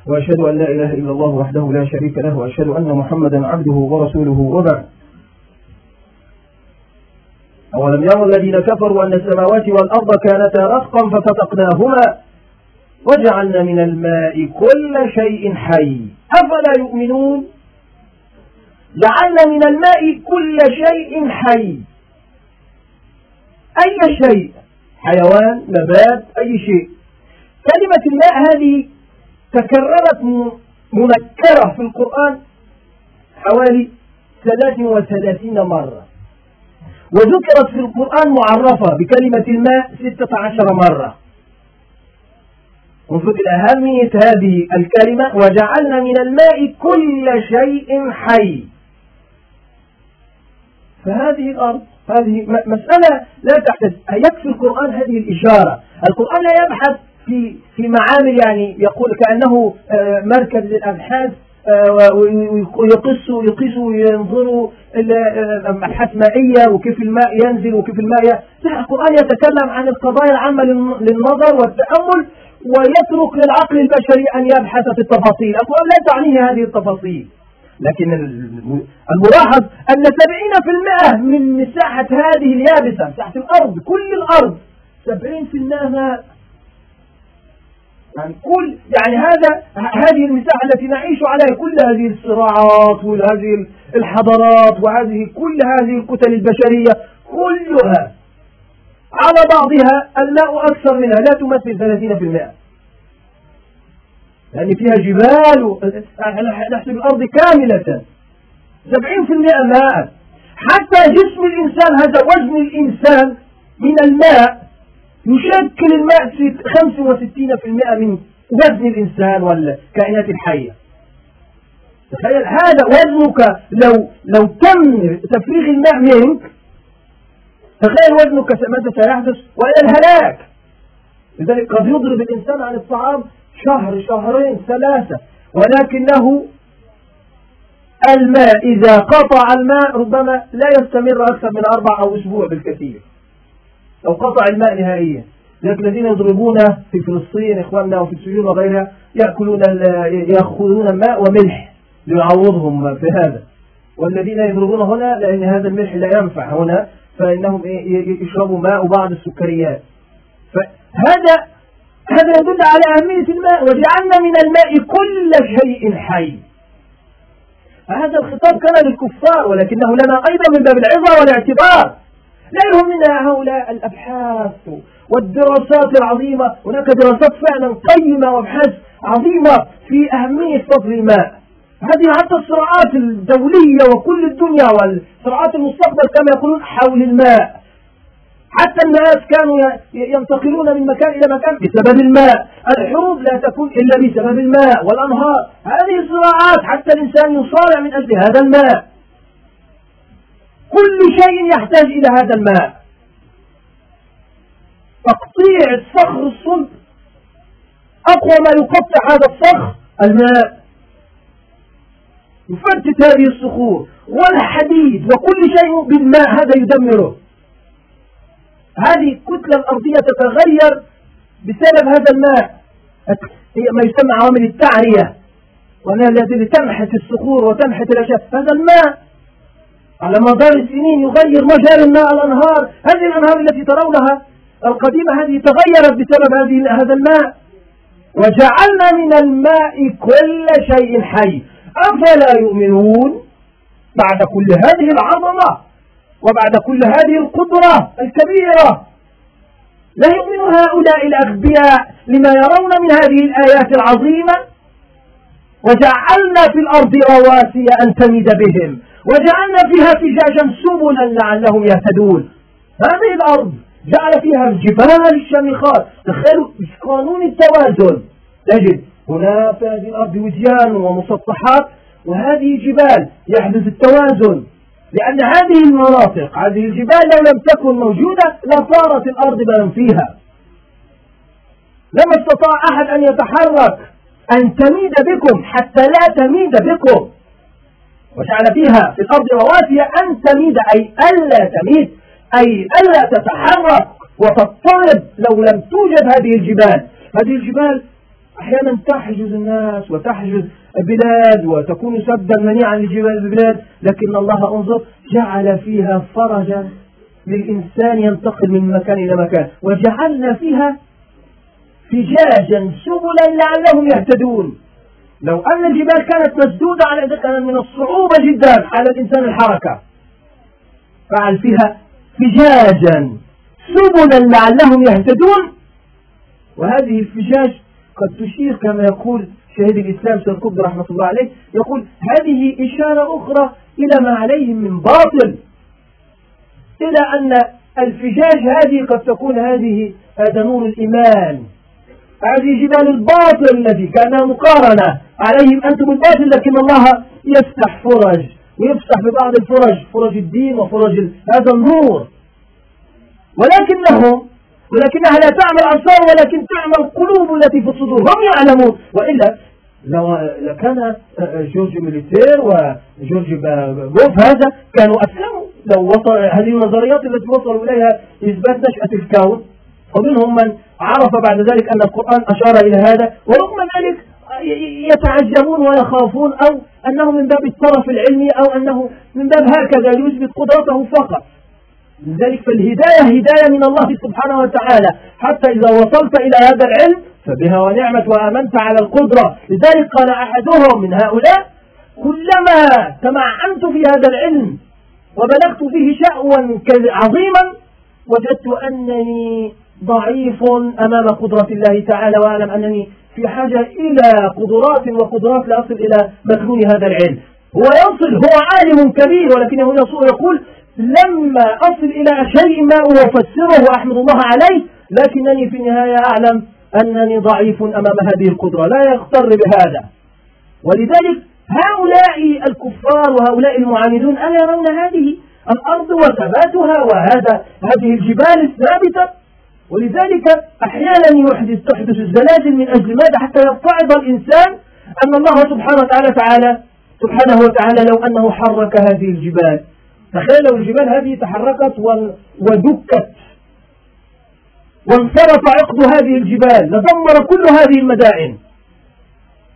وأشهد أن لا إله إلا الله وحده لا شريك له وأشهد أن محمدا عبده ورسوله. وبعد. أولم يروا الذين كفروا أن السماوات والأرض كانتا رتقا ففتقناهما. وجعلنا من الماء كل شيء حي. أفلا يؤمنون؟ جعلنا من الماء كل شيء حي. أي شيء؟ حيوان نبات أي شيء. كلمة الماء هذه تكررت منكرة في القرآن حوالي ثلاث وثلاثين مرة. وذكرت في القرآن معرفة بكلمة الماء ستة عشر مرة. إلى أهمية هذه الكلمة وجعلنا من الماء كل شيء حي. فهذه الأرض هذه مسألة لا تحتاج يكفي القرآن هذه الإشارة. القرآن لا يبحث في في معامل يعني يقول كأنه آه، مركز للأبحاث آه، ويقيس وينظروا أبحاث مائية وكيف الماء ينزل وكيف الماء لا القرآن يتكلم عن القضايا العامة للنظر والتأمل ويترك للعقل البشري أن يبحث في التفاصيل. القرآن لا تعنيه هذه التفاصيل. لكن الملاحظ أن 70% من مساحة هذه اليابسة مساحة الأرض كل الأرض 70% ماء يعني كل يعني هذا هذه المساحة التي نعيش عليها كل هذه الصراعات وهذه الحضارات وهذه كل هذه الكتل البشرية كلها على بعضها الماء أكثر منها لا تمثل 30% لأن فيها جبال نحسب الأرض كاملة. 70% ماء. حتى جسم الإنسان هذا وزن الإنسان من الماء يشكل الماء 65% من وزن الإنسان والكائنات الحية. تخيل هذا وزنك لو لو تم تفريغ الماء منك تخيل وزنك ماذا سيحدث وإلى الهلاك. لذلك قد يضرب الإنسان عن الطعام شهر شهرين ثلاثة ولكنه الماء إذا قطع الماء ربما لا يستمر أكثر من أربع أو أسبوع بالكثير. لو قطع الماء نهائيا. لكن الذين يضربون في فلسطين إخواننا وفي السجون وغيرها يأكلون يأخذون ماء وملح ليعوضهم في هذا. والذين يضربون هنا لأن هذا الملح لا ينفع هنا. فإنهم يشربوا ماء وبعض السكريات. فهذا هذا يدل على أهمية الماء وجعلنا من الماء كل شيء حي. هذا الخطاب كان للكفار ولكنه لنا أيضا من باب العظة والاعتبار. لا يهمنا هؤلاء الأبحاث والدراسات العظيمة. هناك دراسات فعلا قيمة وأبحاث عظيمة في أهمية فضل الماء. هذه حتى الصراعات الدولية وكل الدنيا والصراعات المستقبل كما يقولون حول الماء. حتى الناس كانوا ينتقلون من مكان إلى مكان بسبب الماء. الحروب لا تكون إلا بسبب الماء والأنهار. هذه الصراعات حتى الإنسان يصارع من أجل هذا الماء. كل شيء يحتاج إلى هذا الماء. تقطيع الصخر الصلب. أقوى ما يقطع هذا الصخر الماء. يفتت هذه الصخور والحديد وكل شيء بالماء هذا يدمره. هذه الكتلة الأرضية تتغير بسبب هذا الماء. هي ما يسمى عوامل التعرية. وأنها التي تمحت الصخور وتمحت الأشياء هذا الماء على مدار السنين يغير مجال الماء الأنهار. هذه الأنهار التي ترونها القديمة هذه تغيرت بسبب هذه هذا الماء. وجعلنا من الماء كل شيء حي. أفلا يؤمنون بعد كل هذه العظمة وبعد كل هذه القدرة الكبيرة. لا يؤمن هؤلاء الأغبياء لما يرون من هذه الآيات العظيمة. وجعلنا في الأرض رواسي أن تمد بهم وجعلنا فيها فجاجا سبلا لعلهم يهتدون. هذه الأرض جعل فيها الجبال الشامخات. تخيلوا قانون التوازن؟ تجد هنا في هذه الأرض وديان ومسطحات وهذه جبال يحدث التوازن لأن هذه المناطق هذه الجبال لو لم تكن موجودة لصارت الأرض بل فيها. لما استطاع أحد أن يتحرك أن تميد بكم حتى لا تميد بكم. وجعل فيها في الأرض رواسي أن تميد أي ألا تميد أي ألا تتحرك وتضطرب لو لم توجد هذه الجبال. هذه الجبال أحيانا تحجز الناس وتحجز البلاد وتكون سدا منيعا لجبال البلاد لكن الله انظر جعل فيها فرجا للإنسان ينتقل من مكان إلى مكان وجعلنا فيها فجاجا سبلا لعلهم يهتدون. لو أن الجبال كانت مسدودة على كان من الصعوبة جدا على الإنسان الحركة. فعل فيها فجاجا سبلا لعلهم يهتدون. وهذه الفجاج قد تشير كما يقول شهيد الإسلام قطب رحمة الله عليه يقول هذه إشارة أخرى إلى ما عليهم من باطل إلى أن الفجاج هذه قد تكون هذه هذا نور الإيمان هذه جبال الباطل الذي كان مقارنة عليهم أنتم الباطل لكن الله يفتح فرج ويفتح ببعض الفرج فرج الدين وفرج هذا النور ولكنهم ولكنها لا تعمل أبصار ولكن تعمل القلوب التي في الصدور. هم يعلمون. وإلا لو كان جورج ميليتير وجورج بوف هذا كانوا أسلموا. لو وصل هذه النظريات التي وصلوا إليها إثبات نشأة الكون. ومنهم من عرف بعد ذلك أن القرآن أشار إلى هذا. ورغم ذلك يتعجبون ويخافون أو أنه من باب الطرف العلمي أو أنه من باب هكذا ليثبت قدرته فقط. لذلك فالهداية هداية من الله سبحانه وتعالى. حتى إذا وصلت إلى هذا العلم فبها ونعمت وآمنت على القدرة. لذلك قال أحدهم من هؤلاء كلما تمعنت في هذا العلم وبلغت فيه شأوا عظيما وجدت أنني ضعيف أمام قدرة الله تعالى وأعلم أنني في حاجة إلى قدرات وقدرات لأصل إلى مكنون هذا العلم. هو يصل هو عالم كبير ولكنه يقول لما أصل إلى شيء ما أفسره وأحمد الله عليه لكنني في النهاية أعلم أنني ضعيف أمام هذه القدرة. لا يغتر بهذا. ولذلك هؤلاء الكفار وهؤلاء المعاندون ألا يرون هذه الأرض وثباتها وهذا هذه الجبال الثابتة. ولذلك أحيانا يحدث تحدث الزلازل من أجل ماذا؟ حتى يتعظ الإنسان أن الله سبحانه وتعالى تعالى سبحانه وتعالى لو أنه حرك هذه الجبال. تخيل لو الجبال هذه تحركت ودكت وانصرف عقد هذه الجبال لدمر كل هذه المدائن.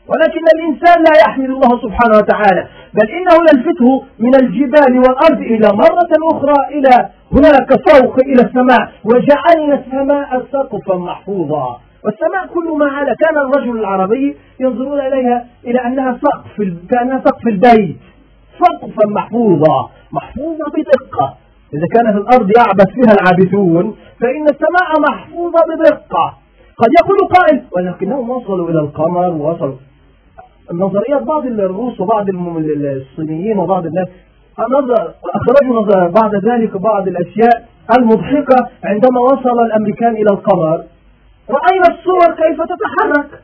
ولكن الإنسان لا يحمل الله سبحانه وتعالى بل إنه يلفته من الجبال والأرض إلى مرة أخرى إلى هناك فوق إلى السماء وجعلنا السماء سقفا محفوظا. والسماء كل ما على كان الرجل العربي ينظرون إليها إلى أنها سقف كأنها سقف البيت سقفا محفوظا. محفوظة بدقة. إذا كانت الأرض يعبث فيها العابثون فإن السماء محفوظة بدقة. قد يقول قائل ولكنهم وصلوا إلى القمر ووصلوا النظريات بعض الروس وبعض الصينيين وبعض الناس أخرجوا بعد ذلك بعض الأشياء المضحكة عندما وصل الأمريكان إلى القمر. رأينا الصور كيف تتحرك؟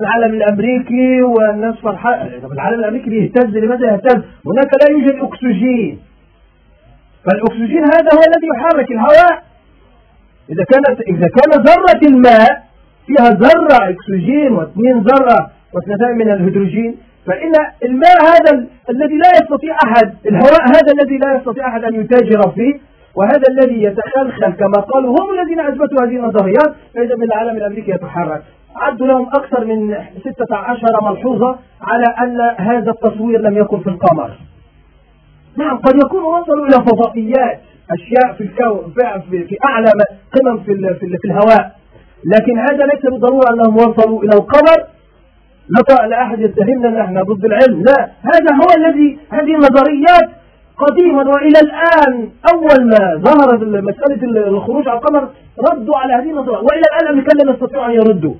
العالم الأمريكي والناس فرحان. العالم الأمريكي يهتز لماذا يهتز؟ هناك لا يوجد أكسجين. فالأكسجين هذا هو الذي يحرك الهواء. إذا كانت إذا كان ذرة الماء فيها ذرة أكسجين واثنين ذرة واثنتان من الهيدروجين فإن الماء هذا الذي لا يستطيع أحد الهواء هذا الذي لا يستطيع أحد أن يتاجر فيه وهذا الذي يتخلخل كما قالوا هم الذين أثبتوا هذه النظريات فإذا العالم الأمريكي يتحرك. عدوا لهم أكثر من 16 ملحوظة على أن هذا التصوير لم يكن في القمر. نعم قد يكون وصلوا إلى فضائيات أشياء في الكون في, أعلى قمم في, في, الهواء. لكن هذا ليس بالضرورة أنهم وصلوا إلى القمر. لا أحد يتهمنا أن إحنا ضد العلم. لا هذا هو الذي هذه النظريات قديما وإلى الآن أول ما ظهرت مسألة الخروج على القمر ردوا على هذه النظريه وإلى الآن الامريكان لم يستطيعوا أن يردوا.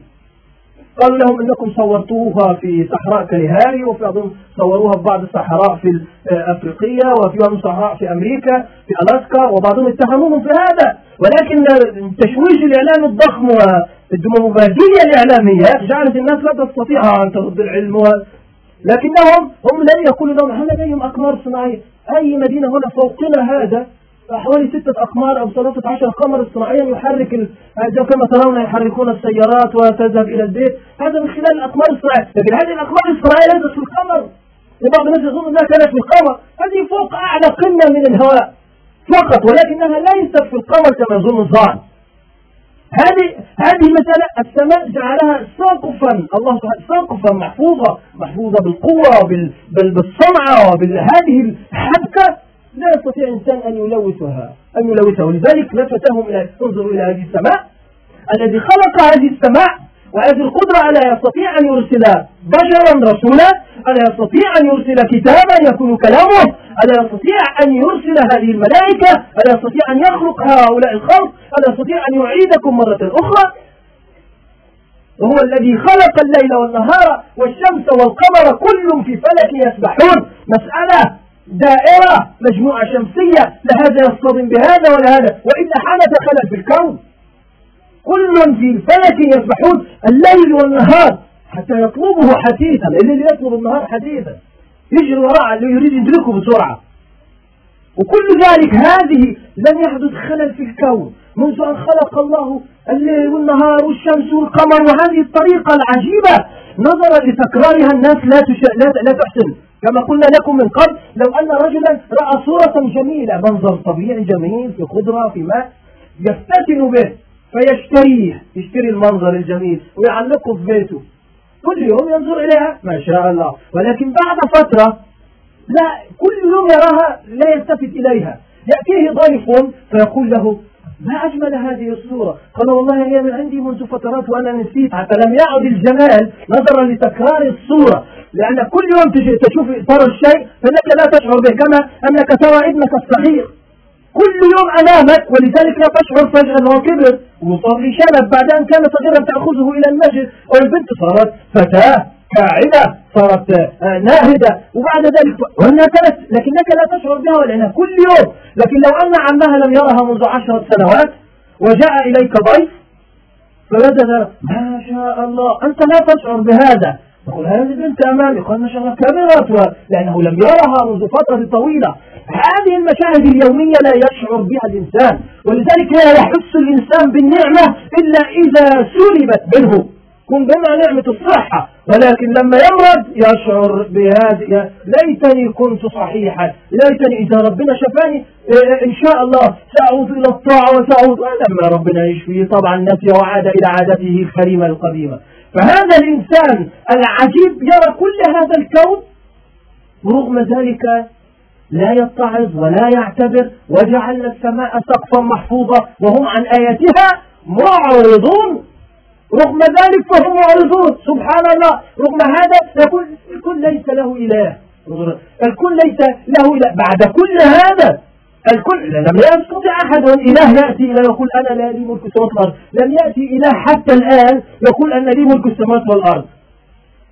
قالوا لهم إنكم صورتوها في صحراء كاليهاري وفي أظن صوروها في بعض الصحراء في افريقيا وفي بعض الصحراء في أمريكا في ألاسكا وبعضهم اتهموهم في هذا. ولكن تشويش الإعلام الضخم والديمومباديه الإعلامية جعلت الناس لا تستطيع أن ترد العلم. لكنهم هم لم يقولوا لهم هل لديهم أقمار صناعية. أي مدينة هنا فوقنا هذا؟ حوالي ستة أقمار أو ثلاثة عشر قمر صناعيا يحرك كما ترون يحركون السيارات وتذهب إلى البيت. هذا من خلال الأقمار الصناعية لكن هذه الأقمار الصناعية ليست في القمر. وبعض الناس يظن أنها كانت في القمر. هذه فوق أعلى قمة من الهواء فقط ولكنها ليست في القمر كما يظن الظان هذه هذه المسألة السماء جعلها سقفا. الله سبحانه سقفا محفوظة. محفوظة بالقوة بالصنعة وبهذه الحبكة لا يستطيع إنسان أن يلوثها أن يلوثها. ولذلك لفتهم إلى انظروا إلى هذه السماء. الذي خلق هذه السماء وهذه القدرة ألا يستطيع أن يرسل بشرا رسولا؟ ألا يستطيع أن يرسل كتابا يكون كلامه؟ ألا يستطيع أن يرسل هذه الملائكة؟ ألا يستطيع أن يخلق هؤلاء الخلق؟ ألا يستطيع أن يعيدكم مرة أخرى؟ وهو الذي خلق الليل والنهار والشمس والقمر كل في فلك يسبحون. مسألة دائرة مجموعة شمسية لا هذا يصطدم بهذا ولا هذا. وإلا حدث خلل في الكون. كل في فلك يسبحون الليل والنهار حتى يطلبه حثيثا. الليل يطلب النهار حثيثا. يجري وراء اللي يريد يدركه بسرعة. وكل ذلك هذه لم يحدث خلل في الكون. منذ أن خلق الله الليل والنهار والشمس والقمر. وهذه الطريقة العجيبة نظرا لتكرارها. الناس لا, تش... لا... لا تحسن. كما قلنا لكم من قبل لو أن رجلا رأى صورة جميلة منظر طبيعي جميل في خضرة في ماء يفتتن به فيشتريه يشتري المنظر الجميل ويعلقه في بيته. كل يوم ينظر إليها ما شاء الله. ولكن بعد فترة لا كل يوم يراها لا يلتفت إليها. يأتيه ضيف فيقول له ما أجمل هذه الصورة. قال والله هي من عندي منذ فترات وأنا نسيت حتى لم يعد الجمال نظرا لتكرار الصورة. لأن كل يوم تشوف ترى الشيء فإنك لا تشعر به. كما أنك ترى ابنك الصغير. كل يوم أمامك ولذلك لا تشعر فجأة أنه كبر. وصار شنب بعد أن كان صغيرا تأخذه إلى المسجد. والبنت صارت فتاة. فاعلة صارت آه، ناهدة. وبعد ذلك وأنها لكنك لا تشعر بها لأنها كل يوم لكن لو أن عمها لم يرها منذ عشرة سنوات وجاء إليك ضيف فوجد ما شاء الله أنت لا تشعر بهذا. يقول هذه بنت أمامي قال ما شاء الله كبرت لأنه لم يرها منذ فترة طويلة. هذه المشاهد اليومية لا يشعر بها الإنسان ولذلك لا يحس الإنسان بالنعمة إلا إذا سلبت منه. كن بما نعمة الصحة. ولكن لما يمرض يشعر بهذه ليتني كنت صحيحا. ليتني إذا ربنا شفاني إيه، إن شاء الله سأعود إلى الطاعة وسأعود لما ربنا يشفيه طبعا نسي وعاد إلى عادته الكريمة القديمة. فهذا الإنسان العجيب يرى كل هذا الكون. ورغم ذلك لا يتعظ ولا يعتبر وجعلنا السماء سقفا محفوظا وهم عن آياتها معرضون. رغم ذلك فهم معرضون. سبحان الله رغم هذا يقول الكل ليس له إله. الكل ليس له إله. بعد كل هذا الكل لم يستطع أحد. إله يأتي إلى يقول أنا لا لي ملك السماوات والأرض. لم يأتي إله حتى الآن يقول أن لي ملك السماوات والأرض.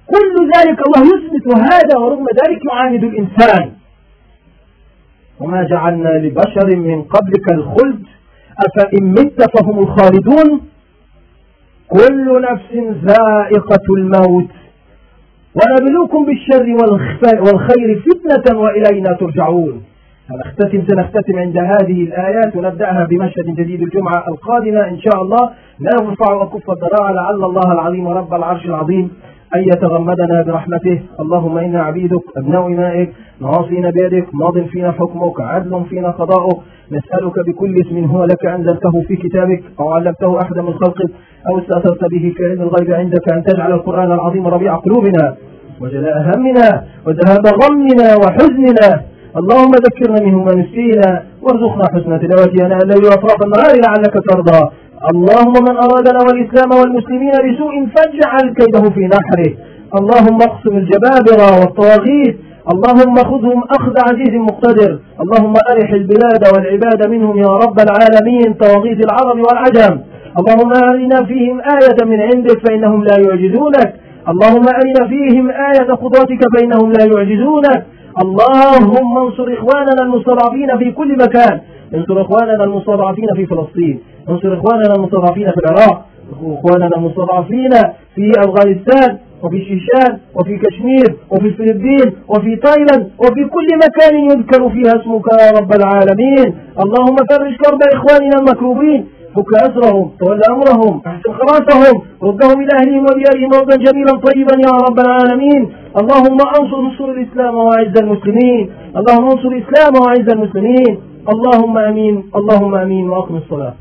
كل ذلك الله يثبت هذا ورغم ذلك يعاند الإنسان. وما جعلنا لبشر من قبلك الخلد. أفإن مت فهم الخالدون. كل نفس ذائقة الموت. ونبلوكم بالشر والخير فتنة وإلينا ترجعون. نختتم سنختتم عند هذه الآيات ونبدأها بمشهد جديد الجمعة القادمة إن شاء الله. لا نرفع وكف الضراعة لعل الله العظيم رب العرش العظيم. أن يتغمدنا برحمته. اللهم إنا عبيدك أبناء إمائك نواصينا بيدك ماض فينا حكمك عدل فينا قضاؤك. نسألك بكل اسم هو لك أنزلته في كتابك أو علمته أحدا من خلقك أو استأثرت به في علم الغيب عندك أن تجعل القرآن العظيم ربيع قلوبنا وجلاء همنا وذهاب غمنا وحزننا. اللهم ذكرنا منه ما نسينا وارزقنا حسن تلاوته أنا الليل وأطراف النهار لعلك ترضى. اللهم من أرادنا والإسلام والمسلمين بسوء فاجعل كيده في نحره. اللهم اقسم الجبابرة والطواغيت. اللهم خذهم أخذ عزيز مقتدر. اللهم أرح البلاد والعباد منهم يا رب العالمين. طواغيت العرب والعجم. اللهم أرنا فيهم آية من عندك فإنهم لا يعجزونك. اللهم أرنا فيهم آية قدرتك فإنهم لا يعجزونك. اللهم انصر إخواننا المستضعفين في كل مكان. انصر إخواننا المستضعفين في فلسطين. انصر إخواننا المستضعفين في العراق إخواننا المستضعفين في أفغانستان وفي الشيشان وفي كشمير وفي الفلبين وفي تايلاند وفي كل مكان يذكر فيها اسمك يا رب العالمين. اللهم فرج كرب إخواننا المكروبين فك أسرهم تولى أمرهم أحسن خلاصهم ردهم إلى أهلهم وديارهم مرضا جميلا طيبا يا رب العالمين. اللهم انصر انصر الإسلام وأعز المسلمين. اللهم انصر الإسلام وأعز المسلمين. اللهم أمين اللهم أمين وأقم الصلاة.